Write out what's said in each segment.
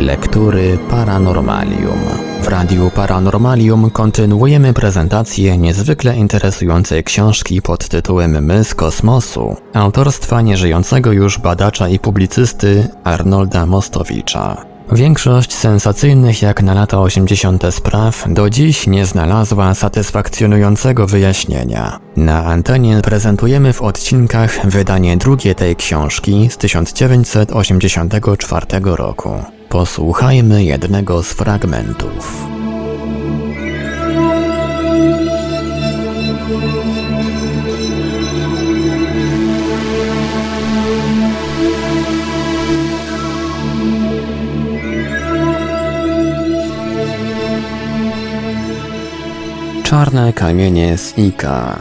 Lektury Paranormalium. W Radiu Paranormalium kontynuujemy prezentację niezwykle interesującej książki pod tytułem My z kosmosu, autorstwa nieżyjącego już badacza i publicysty Arnolda Mostowicza. Większość sensacyjnych jak na lata 80. spraw do dziś nie znalazła satysfakcjonującego wyjaśnienia. Na antenie prezentujemy w odcinkach wydanie drugie tej książki z 1984 roku. Posłuchajmy jednego z fragmentów. Czarne kamienie z Ika.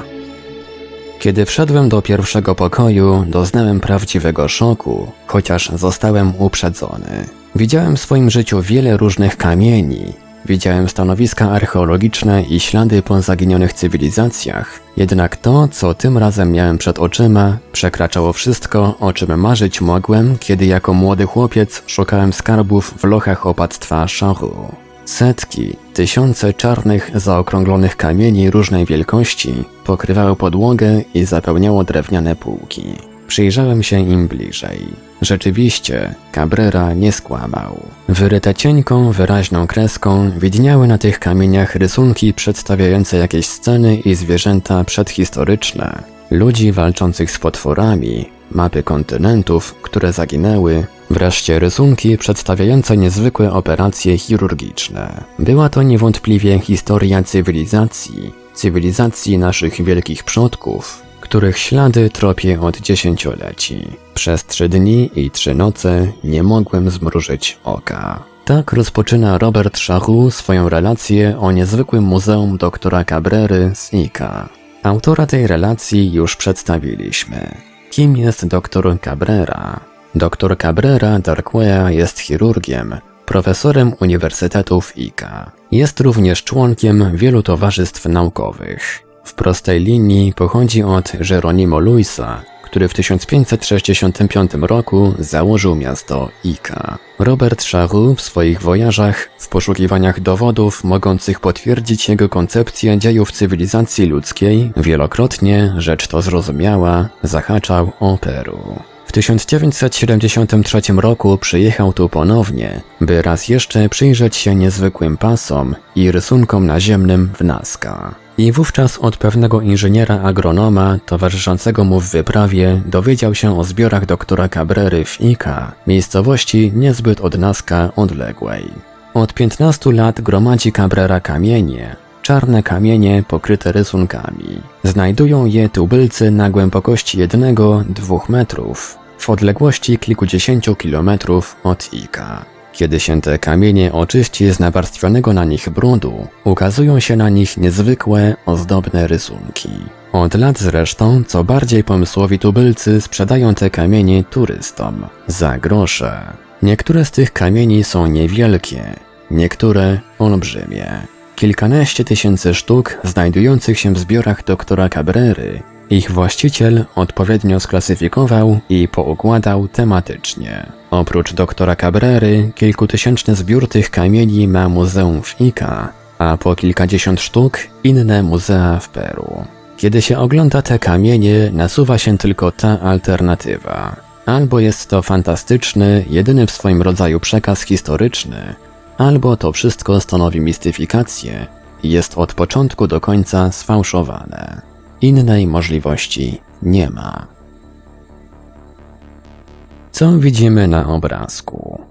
Kiedy wszedłem do pierwszego pokoju, doznałem prawdziwego szoku, chociaż zostałem uprzedzony. Widziałem w swoim życiu wiele różnych kamieni. Widziałem stanowiska archeologiczne i ślady po zaginionych cywilizacjach, jednak to, co tym razem miałem przed oczyma, przekraczało wszystko, o czym marzyć mogłem, kiedy jako młody chłopiec szukałem skarbów w lochach opactwa Szachu. Setki, tysiące czarnych, zaokrąglonych kamieni różnej wielkości pokrywały podłogę i zapełniało drewniane półki. Przyjrzałem się im bliżej. Rzeczywiście, Cabrera nie skłamał. Wyryte cienką, wyraźną kreską widniały na tych kamieniach rysunki przedstawiające jakieś sceny i zwierzęta przedhistoryczne, ludzi walczących z potworami, mapy kontynentów, które zaginęły, wreszcie rysunki przedstawiające niezwykłe operacje chirurgiczne. Była to niewątpliwie historia cywilizacji, cywilizacji naszych wielkich przodków, których ślady tropię od dziesięcioleci. Przez trzy dni i trzy noce nie mogłem zmrużyć oka. Tak rozpoczyna Robert Shahu swoją relację o niezwykłym muzeum doktora Cabrery z Ika. Autora tej relacji już przedstawiliśmy. Kim jest dr Cabrera? Dr Cabrera Darquea jest chirurgiem, profesorem Uniwersytetu w Ica. Jest również członkiem wielu towarzystw naukowych. W prostej linii pochodzi od Geronimo Luisa, który w 1565 roku założył miasto Ica. Robert Charoux w swoich wojażach, w poszukiwaniach dowodów mogących potwierdzić jego koncepcję dziejów cywilizacji ludzkiej, wielokrotnie, rzecz to zrozumiała, zahaczał o Peru. W 1973 roku przyjechał tu ponownie, by raz jeszcze przyjrzeć się niezwykłym pasom i rysunkom naziemnym w Nazca. I wówczas od pewnego inżyniera agronoma towarzyszącego mu w wyprawie dowiedział się o zbiorach doktora Cabrery w Ica, miejscowości niezbyt od Nazca odległej. Od 15 lat gromadzi Cabrera kamienie, czarne kamienie pokryte rysunkami. Znajdują je tubylcy na głębokości jednego, dwóch metrów, w odległości kilkudziesięciu kilometrów od Ika. Kiedy się te kamienie oczyści z nawarstwionego na nich brudu, ukazują się na nich niezwykłe, ozdobne rysunki. Od lat zresztą, co bardziej pomysłowi tubylcy sprzedają te kamienie turystom za grosze. Niektóre z tych kamieni są niewielkie, niektóre olbrzymie. Kilkanaście tysięcy sztuk znajdujących się w zbiorach doktora Cabrery ich właściciel odpowiednio sklasyfikował i poukładał tematycznie. Oprócz doktora Cabrery, kilkutysięczny zbiór tych kamieni ma muzeum w Ica, a po kilkadziesiąt sztuk inne muzea w Peru. Kiedy się ogląda te kamienie, nasuwa się tylko ta alternatywa. Albo jest to fantastyczny, jedyny w swoim rodzaju przekaz historyczny, albo to wszystko stanowi mistyfikację i jest od początku do końca sfałszowane. Innej możliwości nie ma. Co widzimy na obrazku?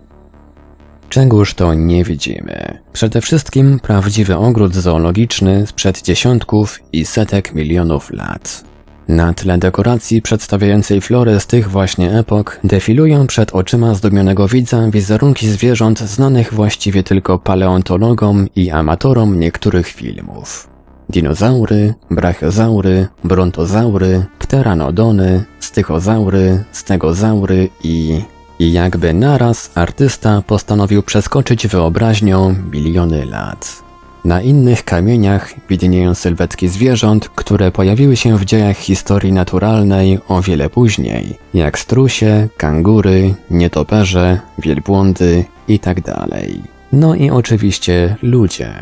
Czegóż to nie widzimy? Przede wszystkim prawdziwy ogród zoologiczny sprzed dziesiątków i setek milionów lat. Na tle dekoracji przedstawiającej florę z tych właśnie epok defilują przed oczyma zdumionego widza wizerunki zwierząt znanych właściwie tylko paleontologom i amatorom niektórych filmów. Dinozaury, brachiozaury, brontozaury, pteranodony, stychozaury, stegozaury i... I jakby naraz artysta postanowił przeskoczyć wyobraźnią miliony lat. Na innych kamieniach widnieją sylwetki zwierząt, które pojawiły się w dziejach historii naturalnej o wiele później, jak strusie, kangury, nietoperze, wielbłądy itd. No i oczywiście ludzie.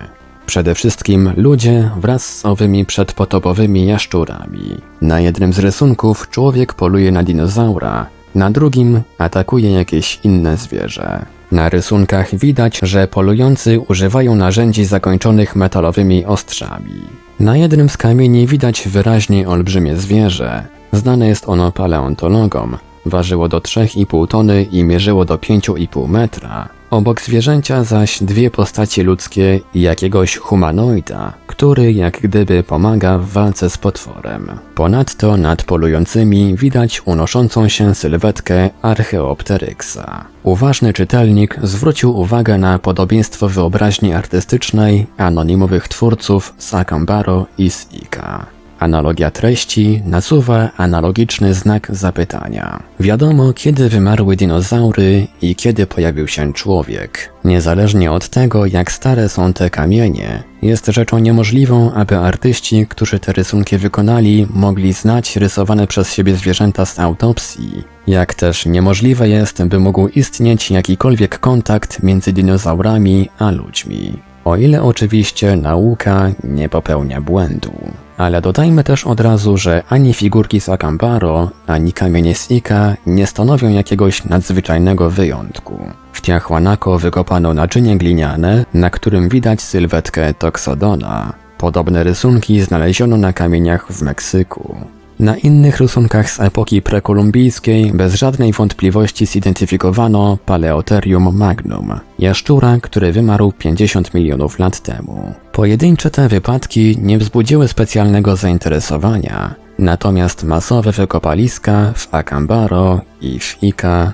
Przede wszystkim ludzie wraz z owymi przedpotopowymi jaszczurami. Na jednym z rysunków człowiek poluje na dinozaura, na drugim atakuje jakieś inne zwierzę. Na rysunkach widać, że polujący używają narzędzi zakończonych metalowymi ostrzami. Na jednym z kamieni widać wyraźnie olbrzymie zwierzę. Znane jest ono paleontologom. Ważyło do 3,5 tony i mierzyło do 5,5 metra. Obok zwierzęcia zaś dwie postacie ludzkie i jakiegoś humanoida, który jak gdyby pomaga w walce z potworem. Ponadto nad polującymi widać unoszącą się sylwetkę Archeopteryxa. Uważny czytelnik zwrócił uwagę na podobieństwo wyobraźni artystycznej anonimowych twórców z Akambaro i z Ika. Analogia treści nasuwa analogiczny znak zapytania. Wiadomo, kiedy wymarły dinozaury i kiedy pojawił się człowiek. Niezależnie od tego, jak stare są te kamienie, jest rzeczą niemożliwą, aby artyści, którzy te rysunki wykonali, mogli znać rysowane przez siebie zwierzęta z autopsji. Jak też niemożliwe jest, by mógł istnieć jakikolwiek kontakt między dinozaurami a ludźmi. O ile oczywiście nauka nie popełnia błędu. Ale dodajmy też od razu, że ani figurki z Akambaro, ani kamienie z Ika nie stanowią jakiegoś nadzwyczajnego wyjątku. W Tiahuanaco wykopano naczynie gliniane, na którym widać sylwetkę Toxodona. Podobne rysunki znaleziono na kamieniach w Meksyku. Na innych rysunkach z epoki prekolumbijskiej bez żadnej wątpliwości zidentyfikowano Paleotherium magnum, jaszczura, który wymarł 50 milionów lat temu. Pojedyncze te wypadki nie wzbudziły specjalnego zainteresowania, natomiast masowe wykopaliska w Acambaro i w Ica,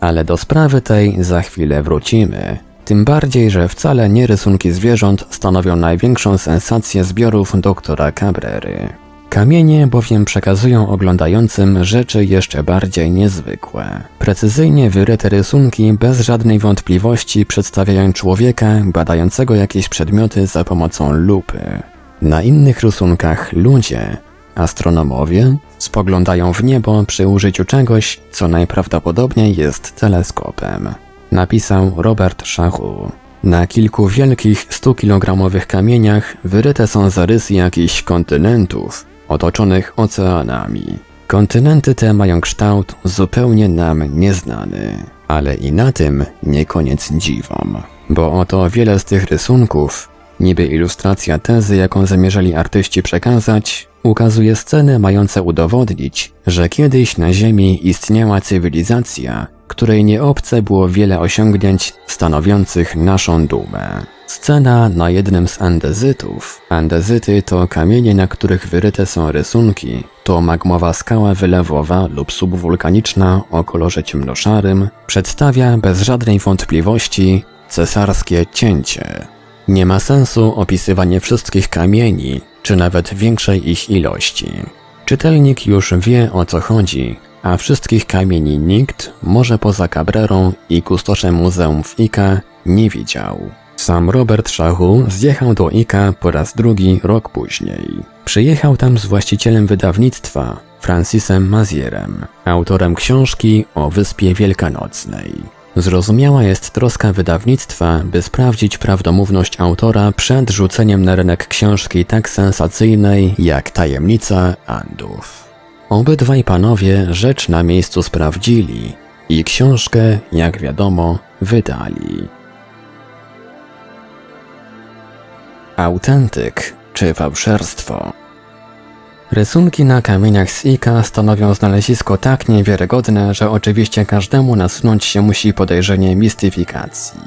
ale do sprawy tej za chwilę wrócimy. Tym bardziej, że wcale nie rysunki zwierząt stanowią największą sensację zbiorów doktora Cabrery. Kamienie bowiem przekazują oglądającym rzeczy jeszcze bardziej niezwykłe. Precyzyjnie wyryte rysunki bez żadnej wątpliwości przedstawiają człowieka badającego jakieś przedmioty za pomocą lupy. Na innych rysunkach ludzie, astronomowie, spoglądają w niebo przy użyciu czegoś, co najprawdopodobniej jest teleskopem. Napisał Robert Szachu. Na kilku wielkich 100-kilogramowych kamieniach wyryte są zarysy jakichś kontynentów, otoczonych oceanami. Kontynenty te mają kształt zupełnie nam nieznany, ale i na tym nie koniec dziwom, bo oto wiele z tych rysunków, niby ilustracja tezy, jaką zamierzali artyści przekazać, ukazuje sceny mające udowodnić, że kiedyś na Ziemi istniała cywilizacja, której nieobce było wiele osiągnięć stanowiących naszą dumę. Scena na jednym z andezytów. Andezyty to kamienie, na których wyryte są rysunki. To magmowa skała wylewowa lub subwulkaniczna o kolorze ciemnoszarym. Przedstawia bez żadnej wątpliwości cesarskie cięcie. Nie ma sensu opisywanie wszystkich kamieni, czy nawet większej ich ilości. Czytelnik już wie o co chodzi, a wszystkich kamieni nikt, może poza Cabrerą i kustoszem muzeum w Ica, nie widział. Sam Robert Szachu zjechał do Ika po raz drugi rok później. Przyjechał tam z właścicielem wydawnictwa, Francisem Mazierem, autorem książki o Wyspie Wielkanocnej. Zrozumiała jest troska wydawnictwa, by sprawdzić prawdomówność autora przed rzuceniem na rynek książki tak sensacyjnej jak Tajemnica Andów. Obydwaj panowie rzecz na miejscu sprawdzili i książkę, jak wiadomo, wydali. Autentyk czy fałszerstwo? Rysunki na kamieniach z Ika stanowią znalezisko tak niewiarygodne, że oczywiście każdemu nasunąć się musi podejrzenie mistyfikacji.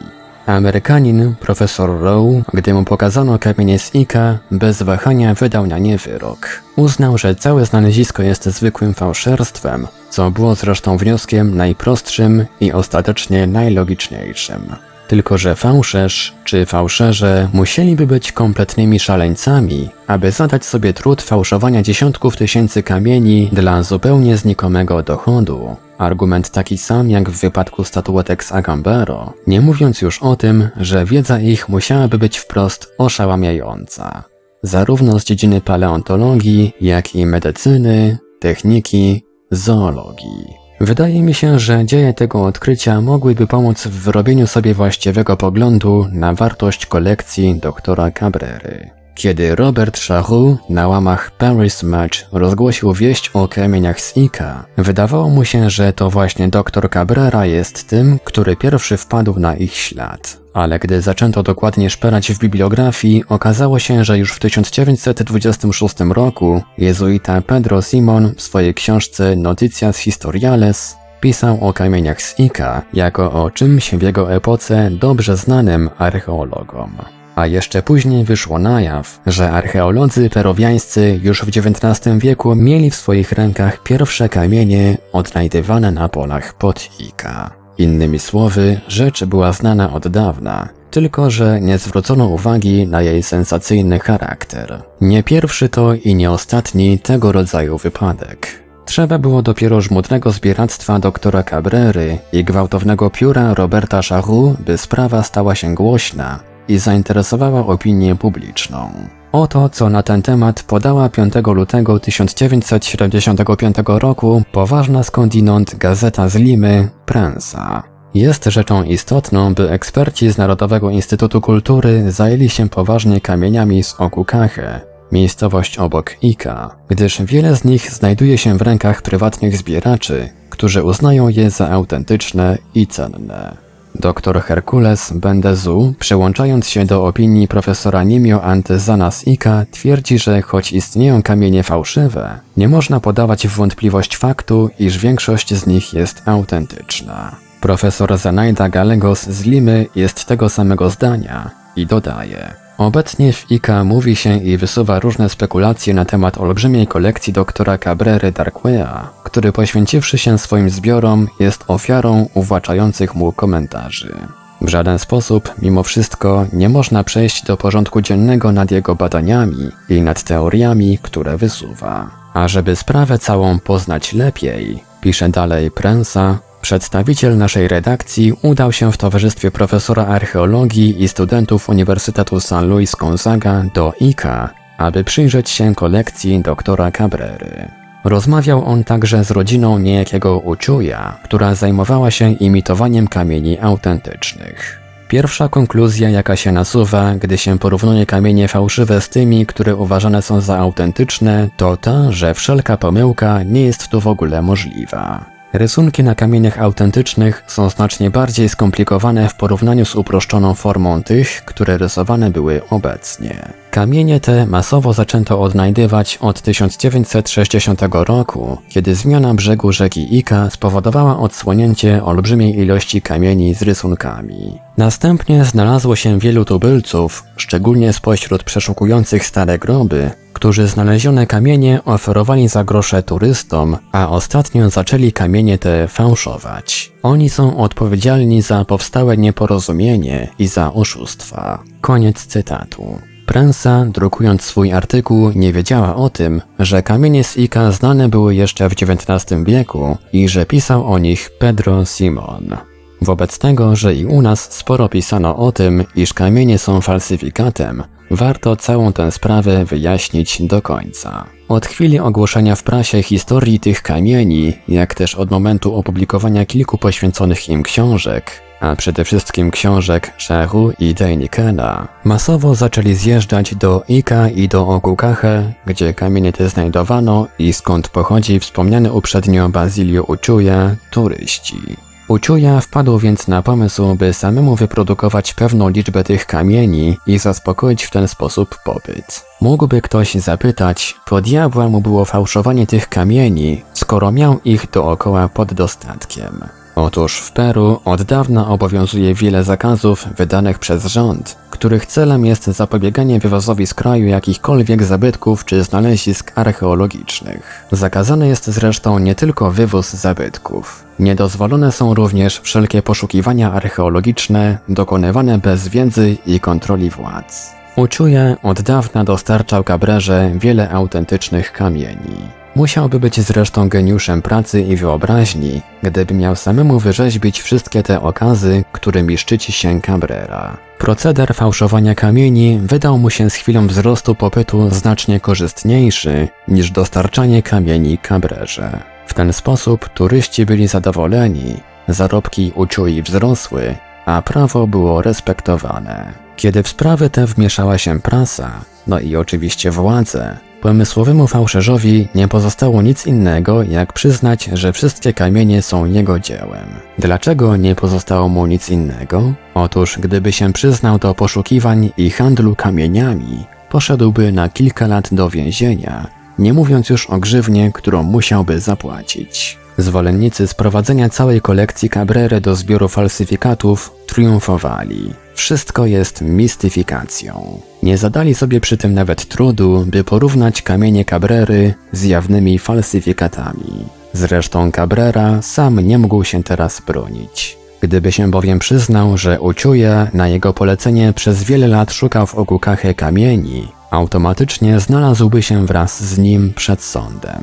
Amerykanin, profesor Rowe, gdy mu pokazano kamienie z Ika, bez wahania wydał na nie wyrok. Uznał, że całe znalezisko jest zwykłym fałszerstwem, co było zresztą wnioskiem najprostszym i ostatecznie najlogiczniejszym. Tylko, że fałszerz czy fałszerze musieliby być kompletnymi szaleńcami, aby zadać sobie trud fałszowania dziesiątków tysięcy kamieni dla zupełnie znikomego dochodu. Argument taki sam jak w wypadku statuetek z Agambero, nie mówiąc już o tym, że wiedza ich musiałaby być wprost oszałamiająca. Zarówno z dziedziny paleontologii, jak i medycyny, techniki, zoologii. Wydaje mi się, że dzieje tego odkrycia mogłyby pomóc w wyrobieniu sobie właściwego poglądu na wartość kolekcji doktora Cabrery. Kiedy Robert Charroux na łamach Paris Match rozgłosił wieść o kamieniach z Ika, wydawało mu się, że to właśnie dr Cabrera jest tym, który pierwszy wpadł na ich ślad. Ale gdy zaczęto dokładnie szperać w bibliografii, okazało się, że już w 1926 roku jezuita Pedro Simon w swojej książce Noticias Historiales pisał o kamieniach z Ika jako o czymś w jego epoce dobrze znanym archeologom. A jeszcze później wyszło na jaw, że archeolodzy peruwiańscy już w XIX wieku mieli w swoich rękach pierwsze kamienie odnajdywane na polach pod Ika. Innymi słowy, rzecz była znana od dawna, tylko że nie zwrócono uwagi na jej sensacyjny charakter. Nie pierwszy to i nie ostatni tego rodzaju wypadek. Trzeba było dopiero żmudnego zbieractwa doktora Cabrery i gwałtownego pióra Roberta Charroux, by sprawa stała się głośna i zainteresowała opinię publiczną. Oto, co na ten temat podała 5 lutego 1975 roku poważna skądinąd gazeta z Limy, Prensa. Jest rzeczą istotną, by eksperci z Narodowego Instytutu Kultury zajęli się poważnie kamieniami z Okukache, miejscowość obok Ika, gdyż wiele z nich znajduje się w rękach prywatnych zbieraczy, którzy uznają je za autentyczne i cenne. Dr Herkules Bendezu, przyłączając się do opinii profesora Nimio Antezanas Ika, twierdzi, że choć istnieją kamienie fałszywe, nie można podawać w wątpliwość faktu, iż większość z nich jest autentyczna. Profesor Zanaida Galegos z Limy jest tego samego zdania i dodaje – Obecnie w IKA mówi się i wysuwa różne spekulacje na temat olbrzymiej kolekcji doktora Cabrery Darquea, który poświęciwszy się swoim zbiorom jest ofiarą uwłaczających mu komentarzy. W żaden sposób, mimo wszystko, nie można przejść do porządku dziennego nad jego badaniami i nad teoriami, które wysuwa. A żeby sprawę całą poznać lepiej, pisze dalej Prensa, Przedstawiciel naszej redakcji udał się w towarzystwie profesora archeologii i studentów Uniwersytetu San Luis Gonzaga do ICA, aby przyjrzeć się kolekcji doktora Cabrery. Rozmawiał on także z rodziną niejakiego Uczuja, która zajmowała się imitowaniem kamieni autentycznych. Pierwsza konkluzja, jaka się nasuwa, gdy się porównuje kamienie fałszywe z tymi, które uważane są za autentyczne, to ta, że wszelka pomyłka nie jest tu w ogóle możliwa. Rysunki na kamieniach autentycznych są znacznie bardziej skomplikowane w porównaniu z uproszczoną formą tych, które rysowane były obecnie. Kamienie te masowo zaczęto odnajdywać od 1960 roku, kiedy zmiana brzegu rzeki Ika spowodowała odsłonięcie olbrzymiej ilości kamieni z rysunkami. Następnie znalazło się wielu tubylców, szczególnie spośród przeszukujących stare groby, którzy znalezione kamienie oferowali za grosze turystom, a ostatnio zaczęli kamienie te fałszować. Oni są odpowiedzialni za powstałe nieporozumienie i za oszustwa. Koniec cytatu. Prensa, drukując swój artykuł, nie wiedziała o tym, że kamienie z Ika znane były jeszcze w XIX wieku i że pisał o nich Pedro Simon. Wobec tego, że i u nas sporo pisano o tym, iż kamienie są falsyfikatem, warto całą tę sprawę wyjaśnić do końca. Od chwili ogłoszenia w prasie historii tych kamieni, jak też od momentu opublikowania kilku poświęconych im książek, a przede wszystkim książek Szeru i Deinikena, masowo zaczęli zjeżdżać do Ika i do Okukache, gdzie kamienie te znajdowano i skąd pochodzi wspomniany uprzednio Bazilio Uczuja, turyści. Uczuja wpadł więc na pomysł, by samemu wyprodukować pewną liczbę tych kamieni i zaspokoić w ten sposób popyt. Mógłby ktoś zapytać, po diabła mu było fałszowanie tych kamieni, skoro miał ich dookoła pod dostatkiem. Otóż w Peru od dawna obowiązuje wiele zakazów wydanych przez rząd, których celem jest zapobieganie wywozowi z kraju jakichkolwiek zabytków czy znalezisk archeologicznych. Zakazany jest zresztą nie tylko wywóz zabytków. Niedozwolone są również wszelkie poszukiwania archeologiczne dokonywane bez wiedzy i kontroli władz. Uczuje od dawna dostarczał Cabrerze wiele autentycznych kamieni. Musiałby być zresztą geniuszem pracy i wyobraźni, gdyby miał samemu wyrzeźbić wszystkie te okazy, którymi szczyci się Cabrera. Proceder fałszowania kamieni wydał mu się z chwilą wzrostu popytu znacznie korzystniejszy niż dostarczanie kamieni Cabrerze. W ten sposób turyści byli zadowoleni, zarobki uczuli wzrosły, a prawo było respektowane. Kiedy w sprawy te wmieszała się prasa, no i oczywiście władze, Pomysłowemu fałszerzowi nie pozostało nic innego, jak przyznać, że wszystkie kamienie są jego dziełem. Dlaczego nie pozostało mu nic innego? Otóż gdyby się przyznał do poszukiwań i handlu kamieniami, poszedłby na kilka lat do więzienia, nie mówiąc już o grzywnie, którą musiałby zapłacić. Zwolennicy sprowadzenia całej kolekcji Cabrera do zbioru falsyfikatów triumfowali. Wszystko jest mistyfikacją. Nie zadali sobie przy tym nawet trudu, by porównać kamienie Cabrery z jawnymi falsyfikatami. Zresztą Cabrera sam nie mógł się teraz bronić. Gdyby się bowiem przyznał, że Uczuja na jego polecenie przez wiele lat szukał w Ogukachie kamieni, automatycznie znalazłby się wraz z nim przed sądem.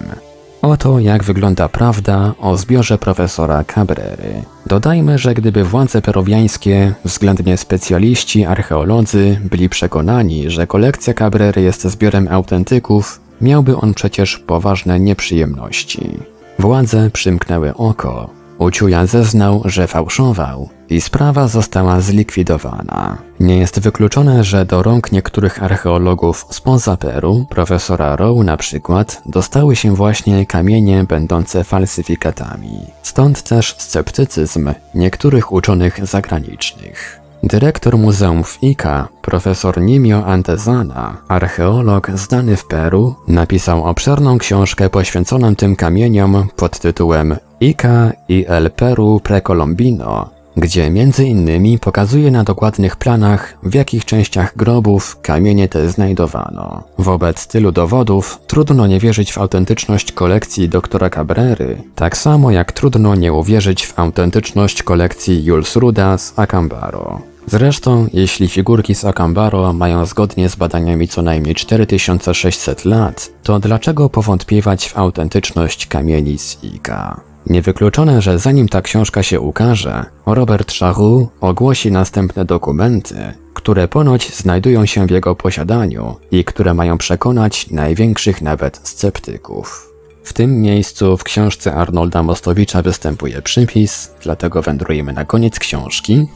Oto jak wygląda prawda o zbiorze profesora Cabrery. Dodajmy, że gdyby władze peruwiańskie, względnie specjaliści, archeolodzy, byli przekonani, że kolekcja Cabrery jest zbiorem autentyków, miałby on przecież poważne nieprzyjemności. Władze przymknęły oko, Uciuja zeznał, że fałszował i sprawa została zlikwidowana. Nie jest wykluczone, że do rąk niektórych archeologów spoza Peru, profesora Rowe na przykład, dostały się właśnie kamienie będące falsyfikatami. Stąd też sceptycyzm niektórych uczonych zagranicznych. Dyrektor Muzeum w Ica, profesor Nimio Antezana, archeolog znany w Peru, napisał obszerną książkę poświęconą tym kamieniom pod tytułem Ica i el Peru Precolombino, gdzie między innymi pokazuje na dokładnych planach, w jakich częściach grobów kamienie te znajdowano. Wobec tylu dowodów trudno nie wierzyć w autentyczność kolekcji doktora Cabrery, tak samo jak trudno nie uwierzyć w autentyczność kolekcji Jules Ruda z Acambaro. Zresztą, jeśli figurki z Akambaro mają zgodnie z badaniami co najmniej 4600 lat, to dlaczego powątpiewać w autentyczność kamieni z Iga? Niewykluczone, że zanim ta książka się ukaże, Robert Charroux ogłosi następne dokumenty, które ponoć znajdują się w jego posiadaniu i które mają przekonać największych nawet sceptyków. W tym miejscu w książce Arnolda Mostowicza występuje przypis, dlatego wędrujemy na koniec książki,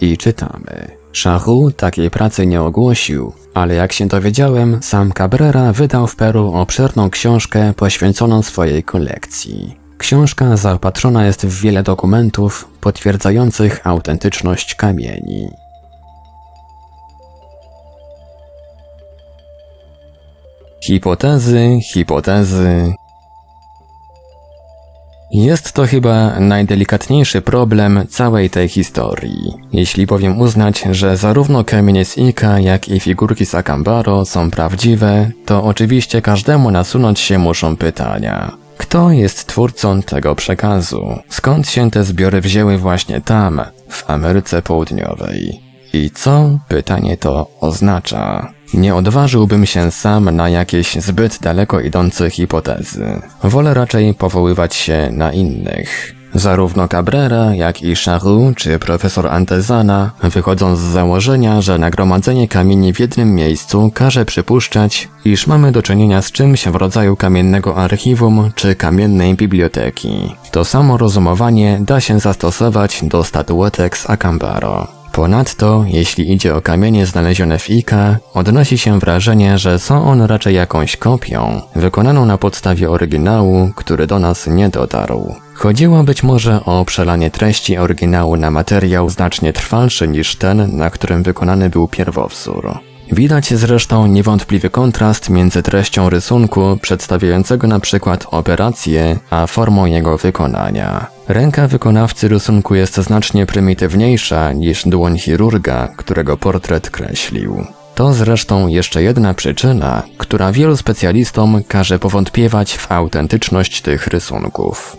I czytamy. Szachu takiej pracy nie ogłosił, ale jak się dowiedziałem, sam Cabrera wydał w Peru obszerną książkę poświęconą swojej kolekcji. Książka zaopatrzona jest w wiele dokumentów potwierdzających autentyczność kamieni. Hipotezy, hipotezy, jest to chyba najdelikatniejszy problem całej tej historii. Jeśli bowiem uznać, że zarówno kamienie z Ika, jak i figurki z Akambaro są prawdziwe, to oczywiście każdemu nasunąć się muszą pytania. Kto jest twórcą tego przekazu? Skąd się te zbiory wzięły właśnie tam, w Ameryce Południowej? I co pytanie to oznacza? Nie odważyłbym się sam na jakieś zbyt daleko idące hipotezy. Wolę raczej powoływać się na innych. Zarówno Cabrera, jak i Charroux czy profesor Antezana wychodzą z założenia, że nagromadzenie kamieni w jednym miejscu każe przypuszczać, iż mamy do czynienia z czymś w rodzaju kamiennego archiwum czy kamiennej biblioteki. To samo rozumowanie da się zastosować do statuetek z Acambaro. Ponadto, jeśli idzie o kamienie znalezione w Ika, odnosi się wrażenie, że są one raczej jakąś kopią, wykonaną na podstawie oryginału, który do nas nie dotarł. Chodziło być może o przelanie treści oryginału na materiał znacznie trwalszy niż ten, na którym wykonany był pierwowzór. Widać zresztą niewątpliwy kontrast między treścią rysunku przedstawiającego na przykład operację, a formą jego wykonania. Ręka wykonawcy rysunku jest znacznie prymitywniejsza niż dłoń chirurga, którego portret kreślił. To zresztą jeszcze jedna przyczyna, która wielu specjalistom każe powątpiewać w autentyczność tych rysunków.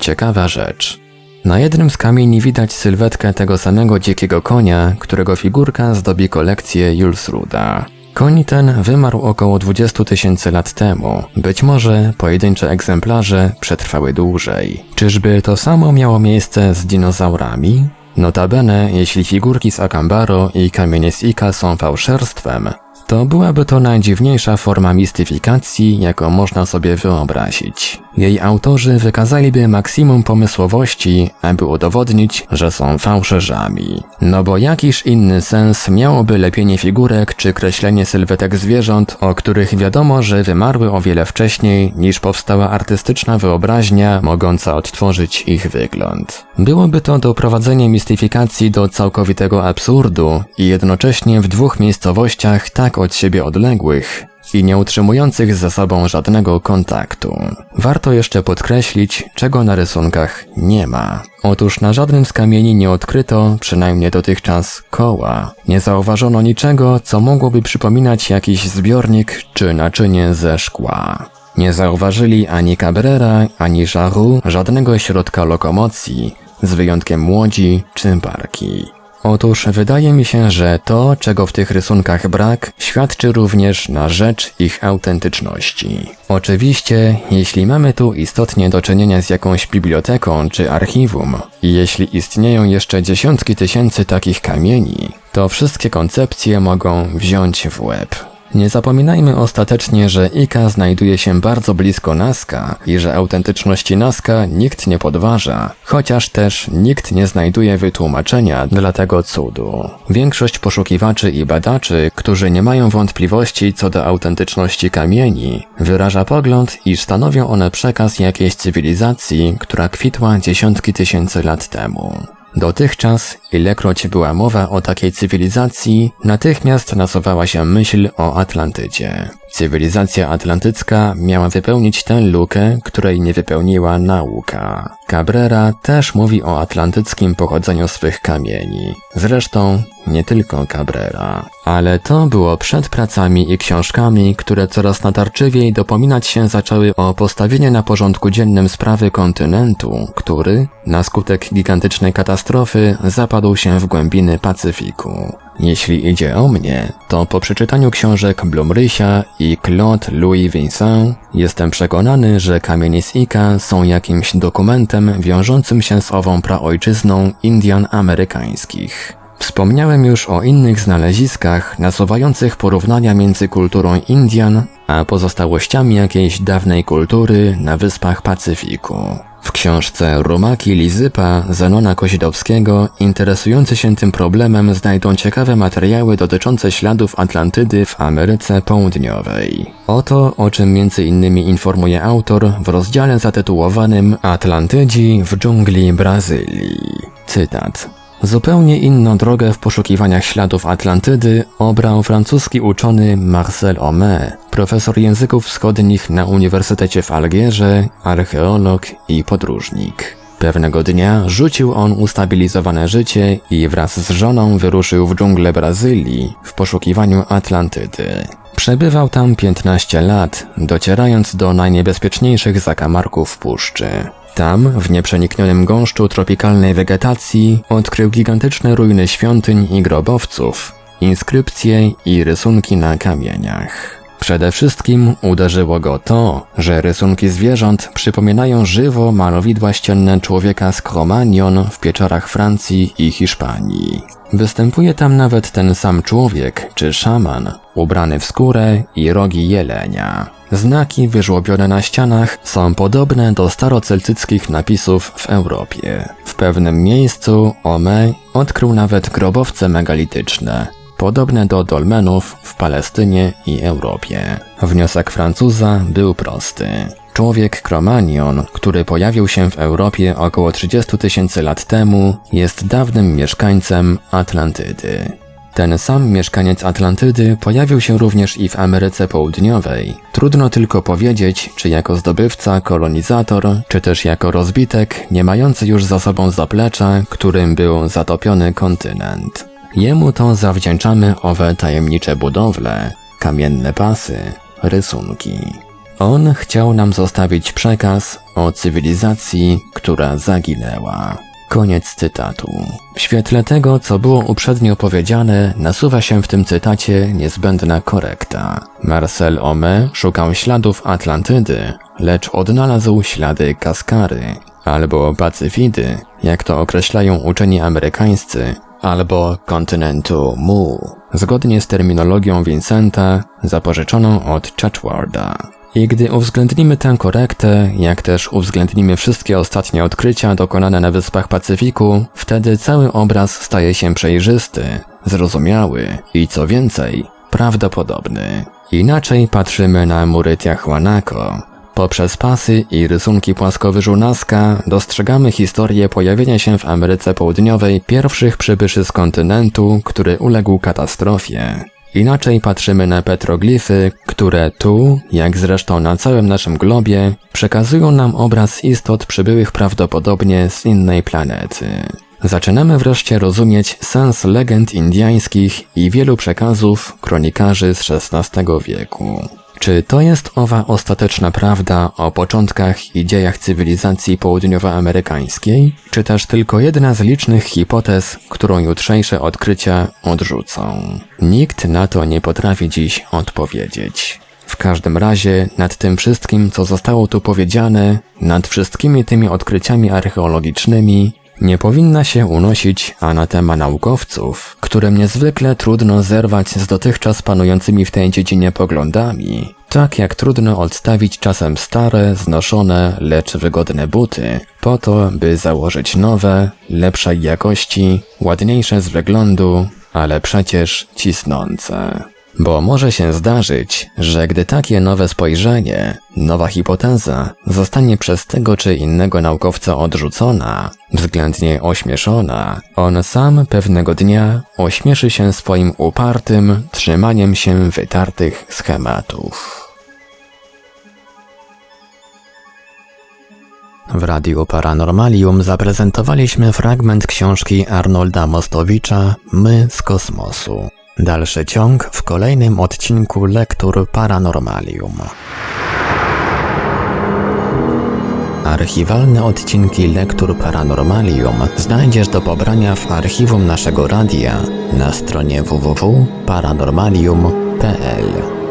Ciekawa rzecz. Na jednym z kamieni widać sylwetkę tego samego dzikiego konia, którego figurka zdobi kolekcję Julsruda. Koń ten wymarł około 20 tysięcy lat temu. Być może pojedyncze egzemplarze przetrwały dłużej. Czyżby to samo miało miejsce z dinozaurami? Notabene, jeśli figurki z Akambaro i kamienie z Ika są fałszerstwem, to byłaby to najdziwniejsza forma mistyfikacji, jaką można sobie wyobrazić. Jej autorzy wykazaliby maksimum pomysłowości, aby udowodnić, że są fałszerzami. No bo jakiż inny sens miałoby lepienie figurek czy kreślenie sylwetek zwierząt, o których wiadomo, że wymarły o wiele wcześniej niż powstała artystyczna wyobraźnia mogąca odtworzyć ich wygląd. Byłoby to doprowadzenie mistyfikacji do całkowitego absurdu i jednocześnie w dwóch miejscowościach tak od siebie odległych, i nie utrzymujących ze sobą żadnego kontaktu. Warto jeszcze podkreślić, czego na rysunkach nie ma. Otóż na żadnym z kamieni nie odkryto, przynajmniej dotychczas, koła. Nie zauważono niczego, co mogłoby przypominać jakiś zbiornik czy naczynie ze szkła. Nie zauważyli ani Cabrera, ani Żaru żadnego środka lokomocji, z wyjątkiem łodzi czy barki. Otóż wydaje mi się, że to, czego w tych rysunkach brak, świadczy również na rzecz ich autentyczności. Oczywiście, jeśli mamy tu istotnie do czynienia z jakąś biblioteką czy archiwum i jeśli istnieją jeszcze dziesiątki tysięcy takich kamieni, to wszystkie koncepcje mogą wziąć w łeb. Nie zapominajmy ostatecznie, że Ika znajduje się bardzo blisko Nazca i że autentyczności Nazca nikt nie podważa, chociaż też nikt nie znajduje wytłumaczenia dla tego cudu. Większość poszukiwaczy i badaczy, którzy nie mają wątpliwości co do autentyczności kamieni, wyraża pogląd, iż stanowią one przekaz jakiejś cywilizacji, która kwitła dziesiątki tysięcy lat temu. Dotychczas, ilekroć była mowa o takiej cywilizacji, natychmiast nasuwała się myśl o Atlantydzie. Cywilizacja atlantycka miała wypełnić tę lukę, której nie wypełniła nauka. Cabrera też mówi o atlantyckim pochodzeniu swych kamieni. Zresztą nie tylko Cabrera. Ale to było przed pracami i książkami, które coraz natarczywiej dopominać się zaczęły o postawienie na porządku dziennym sprawy kontynentu, który, na skutek gigantycznej katastrofy, zapadł się w głębiny Pacyfiku. Jeśli idzie o mnie, to po przeczytaniu książek Blumrysia i Claude Louis Vincent jestem przekonany, że kamienie z Ika są jakimś dokumentem wiążącym się z ową praojczyzną Indian amerykańskich. Wspomniałem już o innych znaleziskach nasuwających porównania między kulturą Indian a pozostałościami jakiejś dawnej kultury na wyspach Pacyfiku. W książce Rumaki Lizypa Zenona Kozidowskiego interesujący się tym problemem znajdą ciekawe materiały dotyczące śladów Atlantydy w Ameryce Południowej. Oto o czym między innymi informuje autor w rozdziale zatytułowanym Atlantydzi w dżungli Brazylii. Cytat. Zupełnie inną drogę w poszukiwaniach śladów Atlantydy obrał francuski uczony Marcel Homé, profesor języków wschodnich na Uniwersytecie w Algierze, archeolog i podróżnik. Pewnego dnia rzucił on ustabilizowane życie i wraz z żoną wyruszył w dżunglę Brazylii w poszukiwaniu Atlantydy. Przebywał tam 15 lat, docierając do najniebezpieczniejszych zakamarków puszczy. Tam, w nieprzeniknionym gąszczu tropikalnej wegetacji, odkrył gigantyczne ruiny świątyń i grobowców, inskrypcje i rysunki na kamieniach. Przede wszystkim uderzyło go to, że rysunki zwierząt przypominają żywo malowidła ścienne człowieka z Cro-Magnon w pieczarach Francji i Hiszpanii. Występuje tam nawet ten sam człowiek, czy szaman, ubrany w skórę i rogi jelenia. Znaki wyżłobione na ścianach są podobne do staroceltyckich napisów w Europie. W pewnym miejscu Ome odkrył nawet grobowce megalityczne, podobne do dolmenów w Palestynie i Europie. Wniosek Francuza był prosty. Człowiek Kromanion, który pojawił się w Europie około 30 tysięcy lat temu, jest dawnym mieszkańcem Atlantydy. Ten sam mieszkaniec Atlantydy pojawił się również i w Ameryce Południowej. Trudno tylko powiedzieć, czy jako zdobywca, kolonizator, czy też jako rozbitek, nie mający już za sobą zaplecza, którym był zatopiony kontynent. Jemu to zawdzięczamy owe tajemnicze budowle, kamienne pasy, rysunki. On chciał nam zostawić przekaz o cywilizacji, która zaginęła. Koniec cytatu. W świetle tego, co było uprzednio powiedziane, nasuwa się w tym cytacie niezbędna korekta. Marcel Ome szukał śladów Atlantydy, lecz odnalazł ślady Kaskary, albo Pacyfidy, jak to określają uczeni amerykańscy, albo kontynentu Mu, zgodnie z terminologią Vincenta, zapożyczoną od Chachwarda. I gdy uwzględnimy tę korektę, jak też uwzględnimy wszystkie ostatnie odkrycia dokonane na Wyspach Pacyfiku, wtedy cały obraz staje się przejrzysty, zrozumiały i co więcej, prawdopodobny. Inaczej patrzymy na mury Tiahuanaco. Poprzez pasy i rysunki płaskowyżu Nazca dostrzegamy historię pojawienia się w Ameryce Południowej pierwszych przybyszy z kontynentu, który uległ katastrofie. Inaczej patrzymy na petroglify, które tu, jak zresztą na całym naszym globie, przekazują nam obraz istot przybyłych prawdopodobnie z innej planety. Zaczynamy wreszcie rozumieć sens legend indyjskich i wielu przekazów kronikarzy z XVI wieku. Czy to jest owa ostateczna prawda o początkach i dziejach cywilizacji południowoamerykańskiej, czy też tylko jedna z licznych hipotez, którą jutrzejsze odkrycia odrzucą? Nikt na to nie potrafi dziś odpowiedzieć. W każdym razie nad tym wszystkim, co zostało tu powiedziane, nad wszystkimi tymi odkryciami archeologicznymi, nie powinna się unosić anatema naukowców, którym niezwykle trudno zerwać z dotychczas panującymi w tej dziedzinie poglądami, tak jak trudno odstawić czasem stare, znoszone, lecz wygodne buty, po to, by założyć nowe, lepszej jakości, ładniejsze z wyglądu, ale przecież cisnące. Bo może się zdarzyć, że gdy takie nowe spojrzenie, nowa hipoteza zostanie przez tego czy innego naukowca odrzucona, względnie ośmieszona, on sam pewnego dnia ośmieszy się swoim upartym trzymaniem się wytartych schematów. W Radiu Paranormalium zaprezentowaliśmy fragment książki Arnolda Mostowicza My z kosmosu. Dalszy ciąg w kolejnym odcinku Lektur Paranormalium. Archiwalne odcinki Lektur Paranormalium znajdziesz do pobrania w archiwum naszego radia na stronie www.paranormalium.pl.